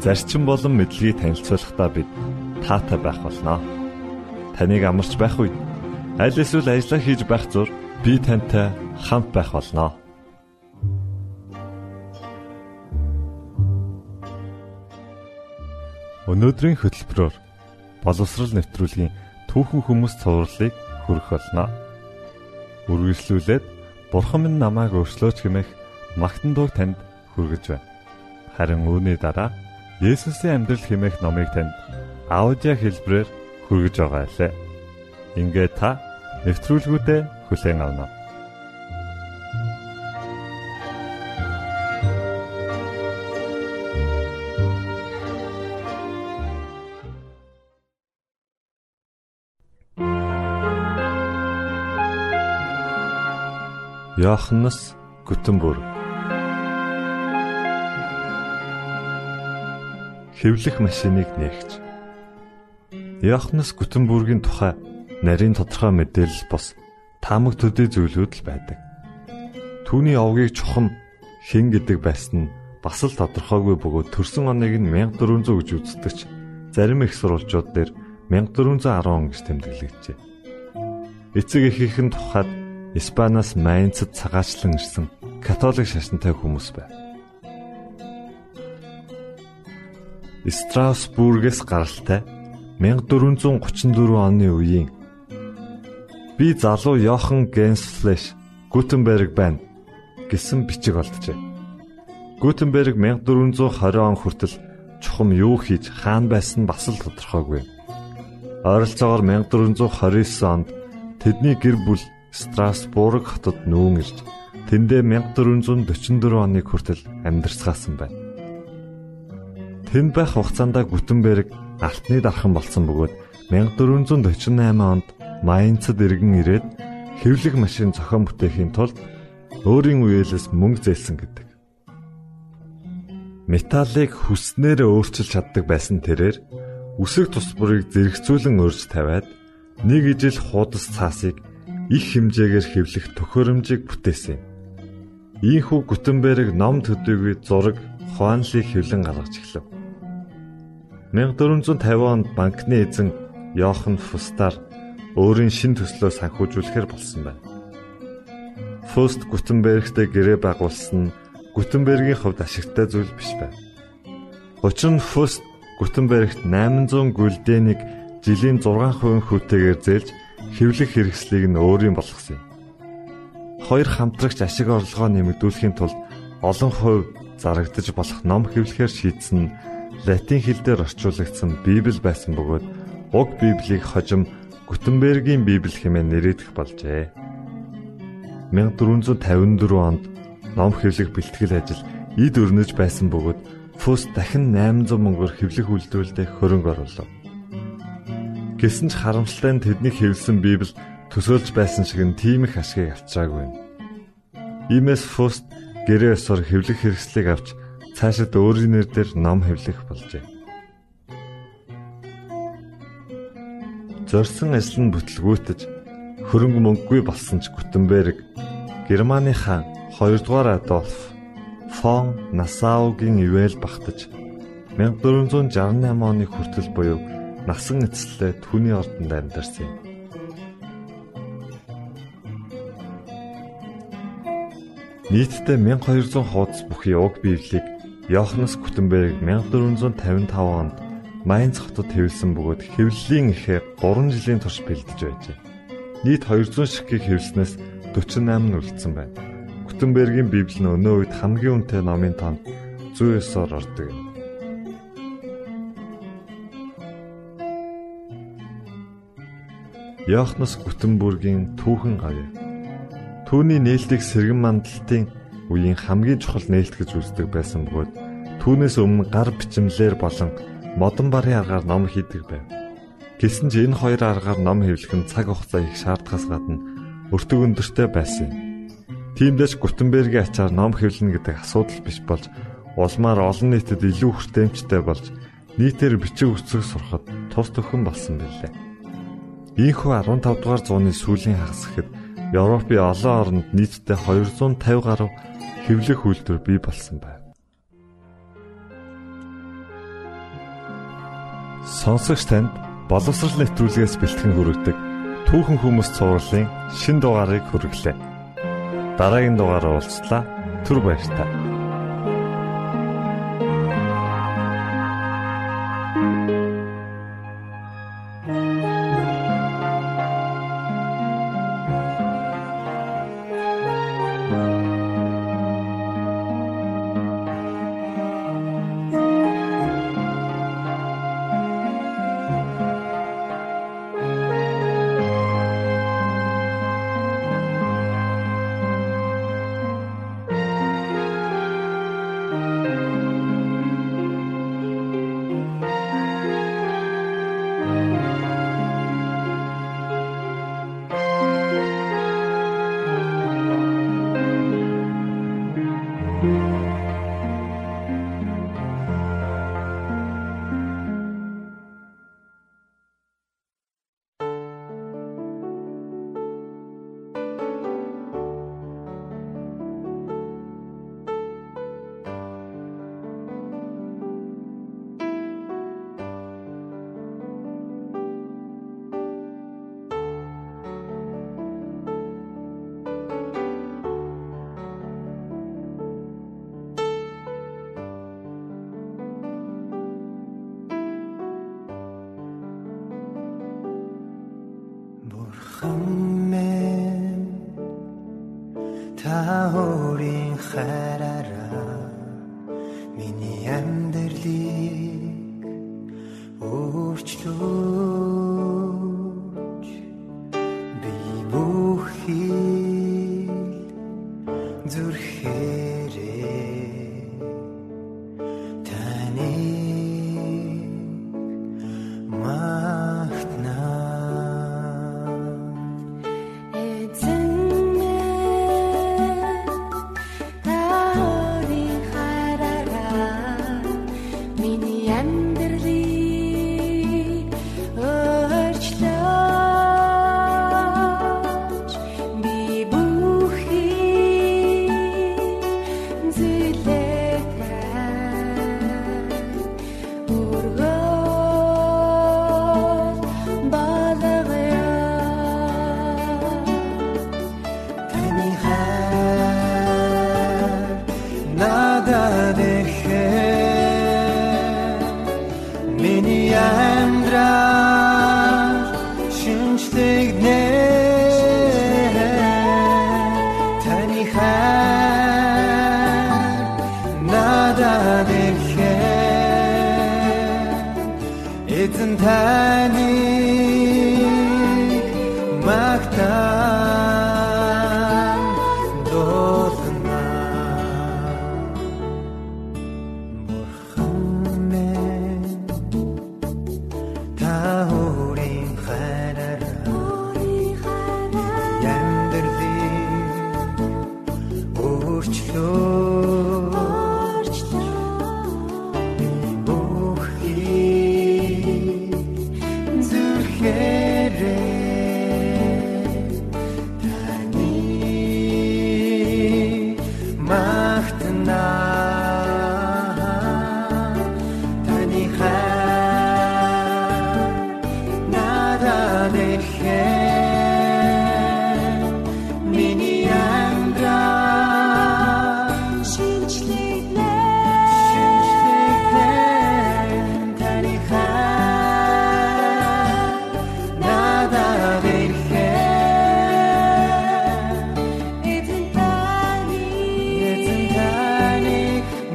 зарчим болон мэдлэгийг танилцуулахдаа бид таатай байх болноо. Таныг амарч байх үед аль эсвэл ажиллаа хийж байх зур би тантай хамт байх болноо. Өнөөдрийн хөтөлбөрөөр боловсрал нэвтрүүлгийн түүхэн хүмүүс цувралыг хүргэх болно. Үргэлжлүүлээд Бурхан минь намайг өршлөөч хэмээх магтан дууг танд хүргэж байна. Харин үүний дараа Есүсийн амьдрал хэмээх номыг танд аудио хэлбэрээр хүргэж байгаа лээ. Ингээ та нэвтрүүлгүүдэд хүлээн авна. Йоханнес Гүтэнбүрг Хэвлэх машиныг нээгч Йоханнес Гүтэнбүргийн тухай нарийн тодорхой мэдээлэл бос таамаг төдий зүйлүүд л байдаг. Түүний овгийг чухам хэн гэдэг байсан нь бас л тодорхойгүй бөгөөд төрсөн оныг нь 1400 гэж үздэгч зарим их сурвалжууд дээр 1410 гэж тэмдэглэгдэжээ. Эцэг эхийнхэн тухайд Испаниас Майнцд цагаачлан ирсэн католик шашинтай хүмүүс байв. Страсбургээс гаралтай 1434 оны үеийн би залуу Йохан Генслэш Гутенберг байна гэсэн бичиг олджээ. Гутенберг 1420 он хүртэл чухам юу хийж хаан байсан бас л тодорхойгүй. Ойролцоогоор 1429 онд тэдний гэр бүл Страсбург хотод нүүн ирж тэндээ 1444 оны хүртэл амьдарсаасан байна. Тэнд байх хугацаанд Гүтенберг алтны дархан болсон бөгөөд 1448 онд Майнцд иргэн ирээд хэвлэх машин зохион бүтээхийн тулд өөрийн үеэлээс мөнгө зээлсэн гэдэг. Металлыг хүснээр өөрчилж чаддаг байсан тэрээр үсэг тус бүрийг зэрэгцүүлэн өрж тавиад нэг ижил хуудас цаасыг их хэмжээгээр хэвлэх төхөөрөмжийг бүтээсэн. Ийхүү Гутенберг ном төдийгүй зураг Хуанлиг хэвлэн гаргаж эхлэв. 1450 онд банкны эзэн Йохан Фустаар өөрийн шин төслөө санхүүжүүлэхээр болсон байна. Фуст Гутенбергтэй гэрээ байгуулсан нь Гутенбергийн хувьд ашигтай зүйл биш байв. Учир нь Фуст Гутенбергт 800 гүлдэнийг жилийн 6% хүүтэйгээр зээлж хэвлэх хэрэгслийг нь өөрийн болгосон юм. Хоёр хамтрагч ашиг орлогоо нэмэгдүүлэхийн тулд олон хувь зарагдаж болох ном хэвлэхээр шийдсэн нь латин хэл дээр орчуулагдсан Библи байсан бөгөөд уг Библийг хожим Гутенбергийн Библи хэмээн нэрийдэх болжээ. 1454 онд ном хэвлэх бэлтгэл ажил эд өрнөж байсан бөгөөд Фус дахин 800 мөнгөөр хэвлэх үйлдвэрлэлд хөрөнгө оруулав. Гэсэн ч харамсалтай нь тэдний хэвлсэн Библи төсөөлж байсан шиг нь тийм их ашгийг авчаагүй. Иймээс Фуст гэрээ ёсоор хэвлэх хэрэгслийг авч цаашид өөрийн нэрээр ном хэвлэх болжээ. Зорсон ажил нь бүтлгүүтэж хөрөнгө мөнгөгүй болсон ч Гутенберг Германы хаан 2 дугаар Адольф фон Насаугийн ивэл багтаж 1468 оны хүртэл буюу насан эцэслээ түүний ордонд амьдарсан юм. Нийтдээ 1200 хуудас бүхий уг Библийг Йоханнес Гутенберг 1455 онд Майнц хотод хэвлсэн бөгөөд хэвлэлийн ихээ 3 жилийн турш бэлдэж байжээ. Нийт 200 ширхгийг хэвлснээс 48 нь үлдсэн байна. Гутенбергийн Библи нь өнөө үед хамгийн үнэтэй номын тоонд 109-оор ордог юм. Йоханнес Гутенбургийн түүхэн гавь. Түүний нээлтийг сэргэн мандалтын үеийн хамгийн чухал нээлт гэж үздэг байсан бөгөөд Түүнээс өмнө гар бичмлэр болон модон барын аргаар ном хийдэг байв. Гэсэн ч энэ хоёр аргаар ном хэвлэх нь цаг хугацаа их шаардахаас гадна өртөг өндөртэй байсан юм. Тиймдээс Гутенбергийн ачаар ном хэвлэнэ гэдэг асуудал биш болж улмаар олон нийтэд илүү хүртээмжтэй болж нийтээр бичиг үсэг сурахад тус төхөн болсон билээ. Ийхүү 15 дугаар зууны сүүлийн хагас гэхэд Европын олон оронд нийтдээ 250 гаруй хэвлэх үйлдвэр бий болсон байна. Сонсогч танд боловсрал нэвтрүүлгээс бэлтгэн хүргэдэг түүхэн хүмүүс цувралын шин дугаарыг хүргэлээ. Дараагийн дугаараар уулзлаа. Түр баярлалаа. хамэн та өөрийн хараар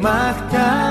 matar.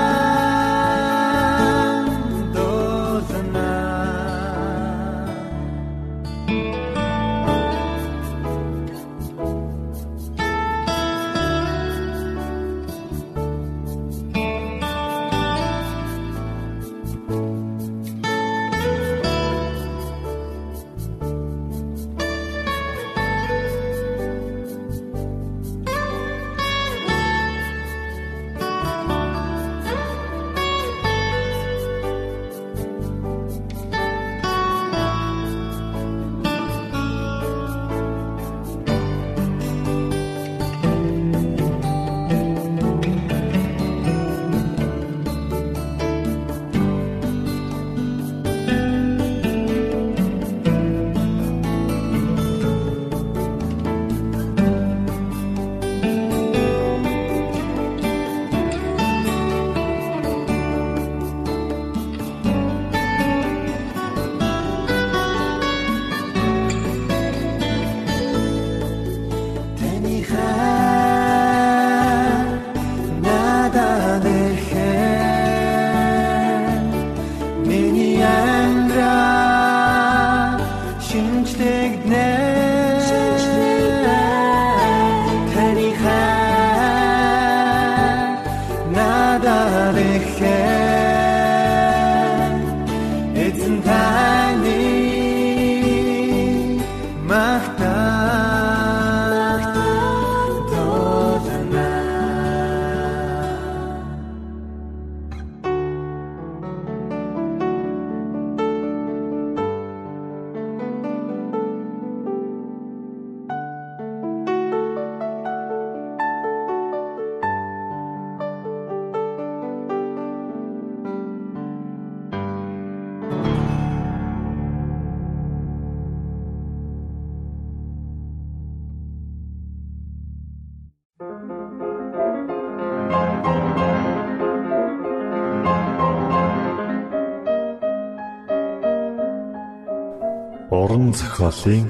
Уран зохиолын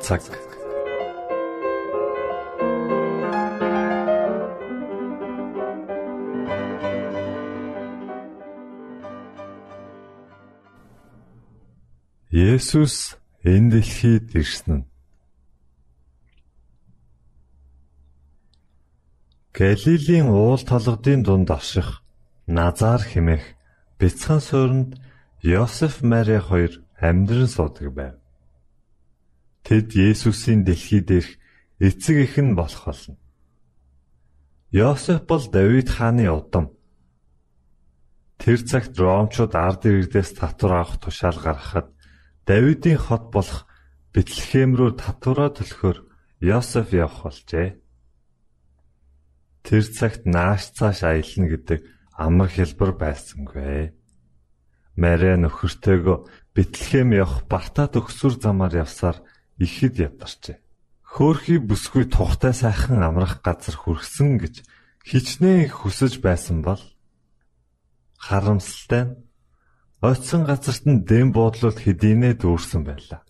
цаг. Есүс энэ дэлхийд ирсэн нь Галилийн уул толгодын дунд орших Назар хэмээх бяцхан суурьнд Йосеф Мари хоёр амьдран суудаг байв. Тэд Есүсийн дэлхий дээрх эцэг эх нь болох болно. Йосеф бол Давид хааны удам. Тэр цагт Ромчууд ард иргэдээс татвар авах тушаал гаргахад Давидын хот болох Бэтлехэм рүү татвараа төлөхөөр Йосеф явах болжээ. Тэр цагт нааш цааш аялна гэдэг амар хэлбэр байсангүй. Мария нөхөртөөгөө Бэтлехэм явах Бартад өгсүр замаар явсаар ихэд ядарчээ. Хөөхий бүсгүй тухтай сайхан амрах газар хүрсэн гэж хичнээн хүсэж байсан бол харамсалтай нь оцсон газарт нь дэм буудлууд хэдийнэ дүүрсэн байлаа.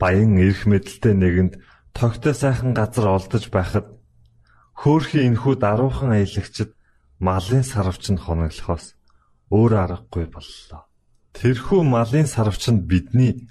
Баян эрх мэдэлтэй нэгэнд тогтой сайхан газар олдож байхад хөөхий энхүү даруухан аялагчд малын сарвч нь хоноглохоос өөр аргагүй боллоо. Тэрхүү малын сарвчанд бидний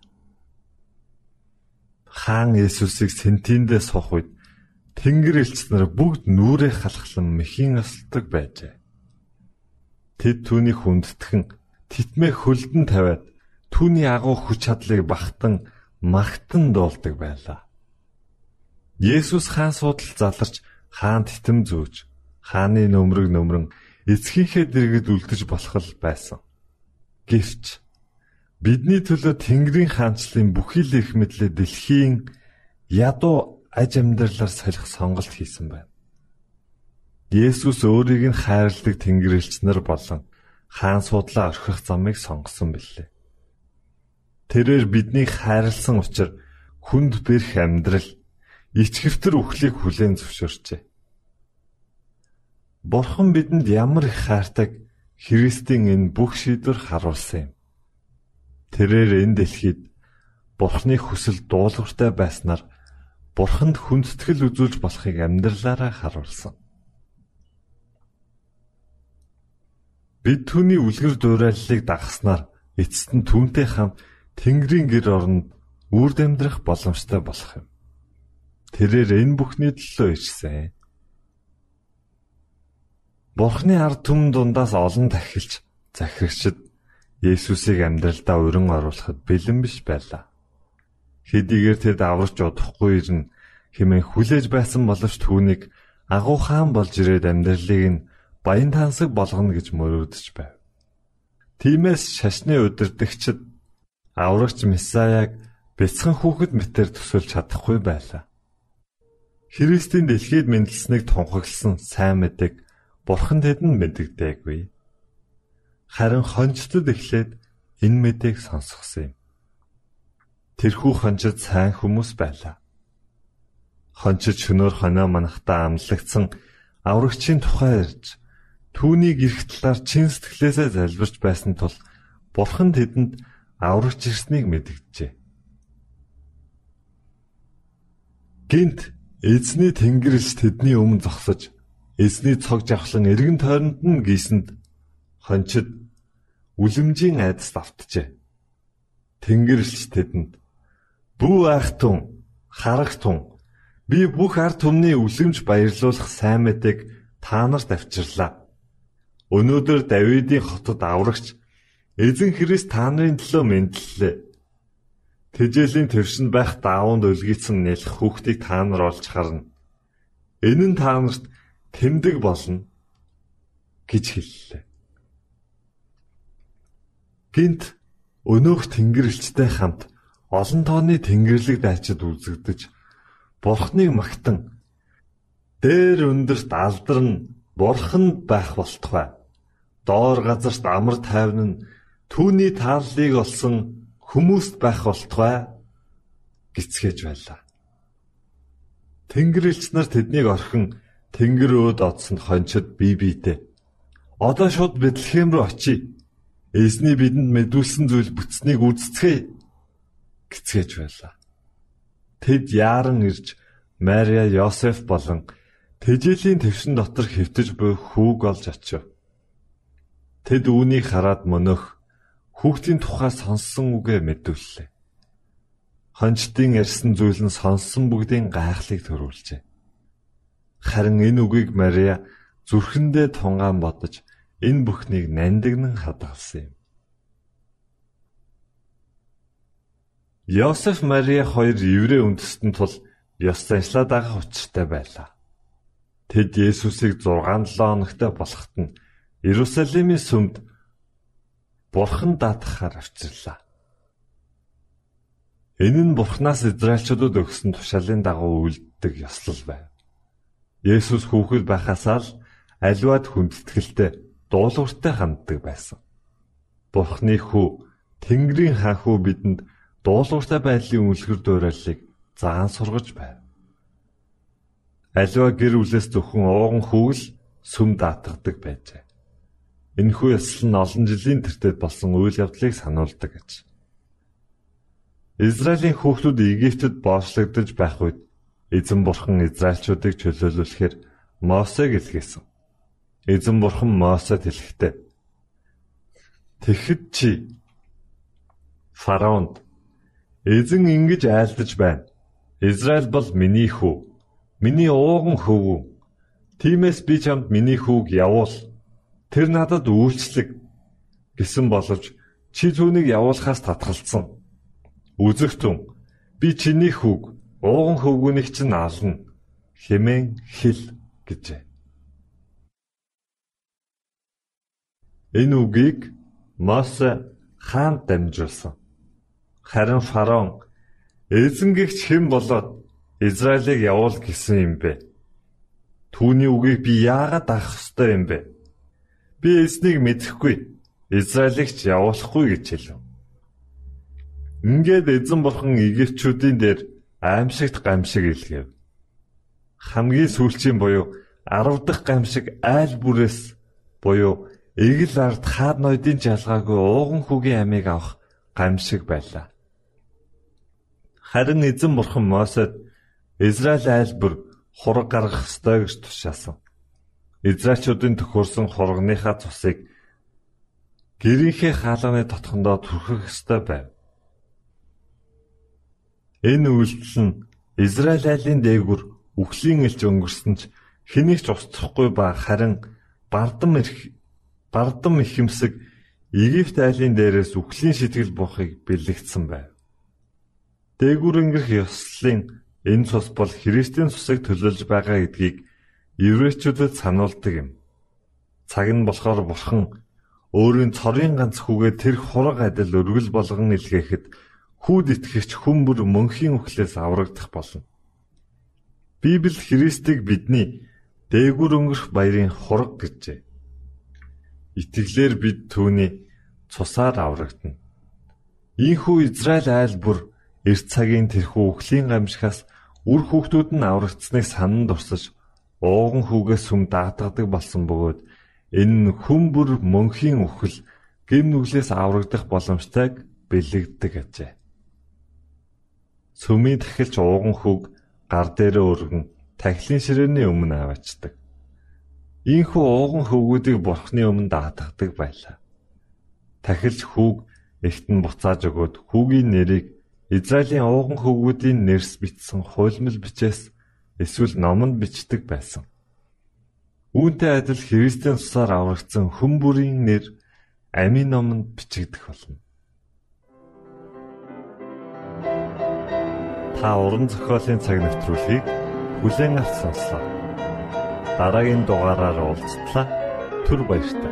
Хаан Есүсийг сентиндээ суух үед Тэнгэр элч нар бүгд нүрээ халахлан мэхийн өсөлдөг байжээ. Тэд түүнийг хүндэтгэн титмээ хөлдөн тавиад түүний агуу хүч чадлыг багтан магтан дуулдаг байлаа. Есүс хаан судал заларч хаан титэм зөөж хааны нөмрөг нөмрөн эцгийнхээ дэргэд үлдэж болох л байсан. Гэвч бидний төлөө Тэнгэрийн хаанчлалын бүхий л их мэдлээ дэлхийн ядуу аж амьдралаар солих сонголт хийсэн байна. Есүс өөрийг нь хайрладаг Тэнгэрлэгч нар болон хаан судлаа орхих замыг сонгосон билээ. Тэрээр биднийг хайрлсан учраас хүнд бэрх амьдрал ичгэвтер үхлийг хүлээн зөвшөөрчээ. Бурхан бидэнд ямар их хайртаг Христийн энэ бүх шийдвэр харуулсан юм. Тэрээр энэ дэлхийд Бурхны хүсэл дуулууртай байснаар Бурханд хүндэтгэл үзүүлж болохыг амьдралаараа харуулсан. Бид түүний үлгэр дуурайллыг дагахснаар эцэст нь түүнтэй хамт Тэнгэрийн гэр оронд үрд амьдрах боломжтой болох юм. Тэрээр энэ бүхний төлөө ичсэн. Бурхны ард түмэн дундаас олон тахилч захирагчид Есүсийг амьдралдаа өрн оруулахад бэлэн биш байлаа. Хэдийгээр тэд аварч удахгүй ирнэ хэмээн хүлээж байсан боловч түүнийг агуу хаан болж ирээд амьдралыг нь баян тансаг болгоно гэж мөрөөдөж байв. Тиймээс шашны удирдагчид аврагч Месаяг бяцхан хүүхэд мэтэр төсөөлж чадахгүй байлаа. Христийн дэлхийд мэндэлснийг тунхагласан сайн мэдэг Бурхан тэдэнд мэддэггүй. Харин хончтод эхлээд энэ мэдээг сонсгосон юм. Тэрхүү хончид сайн хүмүүс байлаа. Хончид шөнөөр хоноо манахтаа амлагдсан аврагчийн тухай ирж түүнийг эрх талаар чин сэтгэлээсээ залбирч байсан тул Бурхан тэдэнд аврагч ирснийг мэдгэжээ. Гинт эзний тэнгэрлэгч тэдний өмнө зогсож эзний цог жавхлан эргэн тойронд нь гисэнд хончид үлэмжийн айдас давтжээ. Тэнгэрлэгч тэдэнд "Бүү айхтун, харагтун, би бүх ард түмний үлэмж баярлуулах сайн мэдээг та нарт авчирлаа. Өнөөдөр Давидын хотод аврагч эзэн Христ та нарын төлөө мэдлэлээ. Тэжээлийн төвшөнд байх даавууд өлгийцэн нэлэх хүүхдийг та нар олж харна. Энэ нь та нарт тэмдэг болно гэж хэллээ. Гинт өнөөх тэнгэрлэгчтэй хамт олон тооны тэнгэрлэг дайчид үзэгдэж бурхныг магтан дээр өндөрт алдарн бурханд байх болтугай доор газарт амар тайван нь түүний тааллыг олсон хүмүүст байх болтугай гисгэж байлаа. Тэнгэрлэгч нар тэднийг орхин тэнгэр өөд одсонд хончид бие биедээ одоо шууд Бэтлехэм рүү очие. Эзний бидэнд мэдүүлсэн зүйл бүтснийг үздцгээе гисгэж байлаа. Тэд яаран ирж Мария, Йосеф болон тэжээлийн твшин дотор хэвтэж буй хүүг олж очив. Тэд үүнийг хараад мөнөх хүүхдийн тухай сонссон үгээ мэдүүллээ. Хончдын ярьсан зүйл нь сонссон бүгдийн гайхлыг төрүүлжээ. Харин энэ үгийг Мария зүрхэндээ тунгаан бодож энэ бүхнийг нандинан хадгалсан юм. Йосеф Мария хоёр еврей үндэстэн тул ёс заншлаа дагах учиртай байлаа. Тэд Есүсийг 6-7 хоногтой болоход нь Иерусалимийн сүмд Бурхан даатгахаар авчирлаа. Энэ нь Бурханаас Израильчуудад өгсөн тушаалын дагуу үлддэг ёслол байв. Есүс хүүхэд байхасаа л аливаад хүндэтгэлтэй дуулууртай ханддаг байсан. Бурхны хүү Тэнгэрийн хаан хүү бидэнд дуулууртай байдлын үлгэр дуурайлыг заан сургаж байв. Аливаа гэр бүлээс зөвхөн ууган хүүл сүм даатгадаг байжээ. Энэхүү ёслол нь олон жилийн тэртет болсон үйл явдлыг сануулдаг гэж. Израилийн хүүхдүүд Египтэд боочлогдож байх үед эзэн бурхан Израильчуудыг чөлөөлүүлэхээр Мосег илгээсэн. Эзэн бурхан Мосед хэлэхдээ Тэгэхэд чи фараонд эзэн ингэж айлдаж байна. Израиль бол миний хүү. Миний ууган хөвгүү. Тиймээс би чамд миний хүүг явуул Тэр надад үйлчлэг гэсэн боловч чи түүнийг явуулахаас татгалцсан. Үзэгтэн би чиний хүүг ууган хөвгүнийг чинь ална хэмээн хэл гэжээ. Энэ үгийг Мосе хаан дамжуулсан. Харин фараон эзэнгэгч хэн болоод Израилийг явуул гэсэн юм бэ? Түүний үгийг би яагаад авах ёстой юм бэ? Би эзнийг мэдэхгүй. Израилигч явуулахгүй гэж хэлв. Ингээд эзэн бурхан Египтчүүдийн дээр аимшигт гамшиг илгээв. Хамгийн сүүлчийн буюу 10 дахь гамшиг айл бүрээс буюу эгэл ард хаад ноёдын жалгаагүй ууган хүүгийн амийг авах гамшиг байлаа. Харин эзэн бурхан Мосед Израиль айл бүр хураг гаргах ёстой гэж тушаасан. Израильчуудын төхөөрсөн хургийнхаа цусыг гэрийнхээ хаалганы дотхондоо түрхэх ёстой байв. Энэ үйлдэл нь Израиль айлын дээгүр үхлийн элч өнгөрсөн ч хэнийг ч устсахгүй ба харин бардам ирэх бардам ихэмсэг Египт айлын дээрээс үхлийн сэтгэл буухыг бэлэгдсэн байв. Дээгүр өнгөрөх ёслолын энэ цус бол Христийн цусыг төлөөлж байгаа гэдгийг еврейчүүдэд сануулдаг юм. Цаг нь болохоор бурхан өөрийн цорын ганц хүүгээ тэр хураг адил өргөл болгон илгээхэд хүүд итгэгч хүн бүр мөнхийн үхлээс аврагдах болно. Библи Христийг бидний дээгүр өнгөрөх баярын хураг гэжээ. Итгэлээр бид түүний цусаар аврагдана. Ийхүү Израиль айл бүр эрт цагийн тэрхүү үхлийн гамшихаас үр хүүхдүүд нь аврагдсныг санан дурсаж ууган хүүгээс сүм даатгадаг болсон бөгөөд Энэ нь хүн бүр мөнхийн үхэл гэм нүглээс аврагдах боломжтойг бэлэгддэг ажээ. Сүмийн тахилч ууган хүүг гар дээрээ өргөн тахилын ширээний өмнө аваачдаг. Ийхүү ууган хөвгүүдийг бурхны өмнө даатгадаг байлаа. Тахилч хүүг нь буцааж өгөөд хүүгийн нэрийг Израилийн ууган хөвгүүдийн нэрс бичсэн хуйлмал бичээс эсвэл номонд бичдэг байсан. Үүнтэй адил Христийн тусаар аврагдсан хүн бүрийн нэр амийн номонд бичигдэх болно. Та уран зохиолын цаг навтруулыг бүлээн авч сонслоо. Дараагийн дугаараар уулзтлаа. Түр баярлалаа.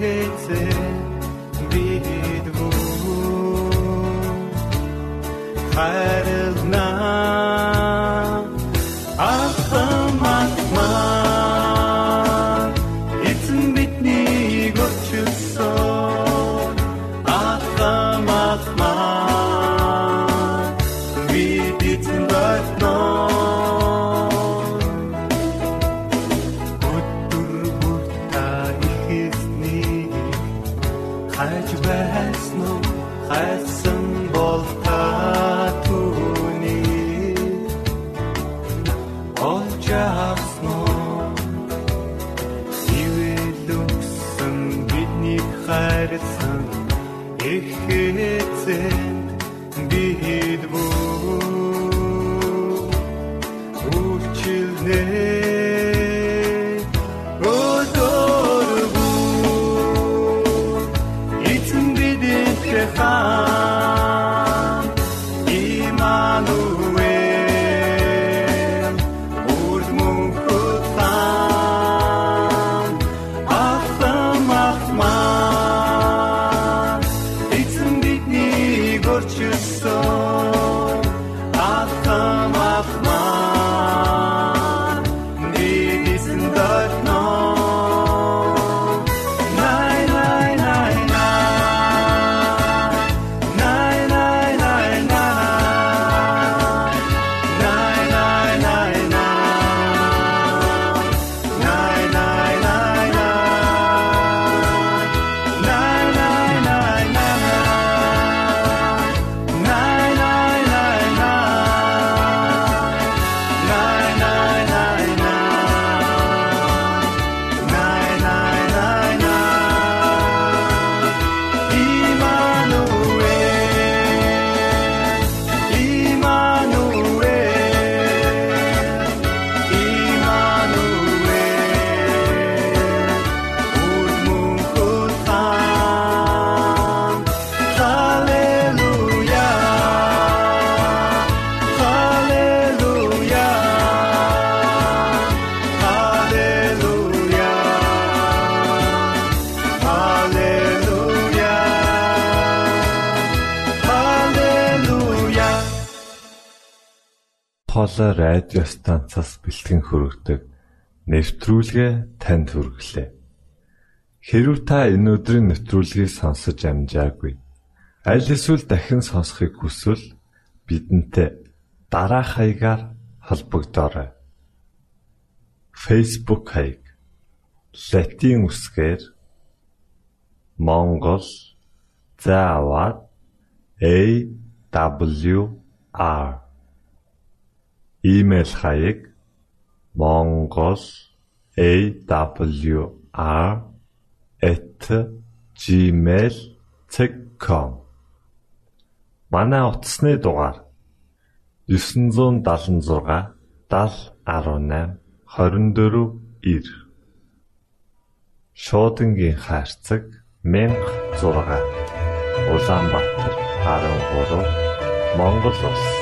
хээцээ бид бүгд хайр хоолой радио станцаас бэлтгэн хөрөгдөг нэвтрүүлгээ танд хүргэлээ. Хэрв та энэ өдрийн нэвтрүүлгийг сонсож амжаагүй аль эсвэл дахин сонсохыг хүсвэл бидэнтэй дараах хаягаар холбогдорой. Facebook хаяг: Латин үсгээр Монгол заавад AWR Имэйл хаяг: mongol@gmail.com Манай утасны дугаар 976 7018 24 9 Шуудангийн хаяг 16 Улаанбаатар 13 Монгол улс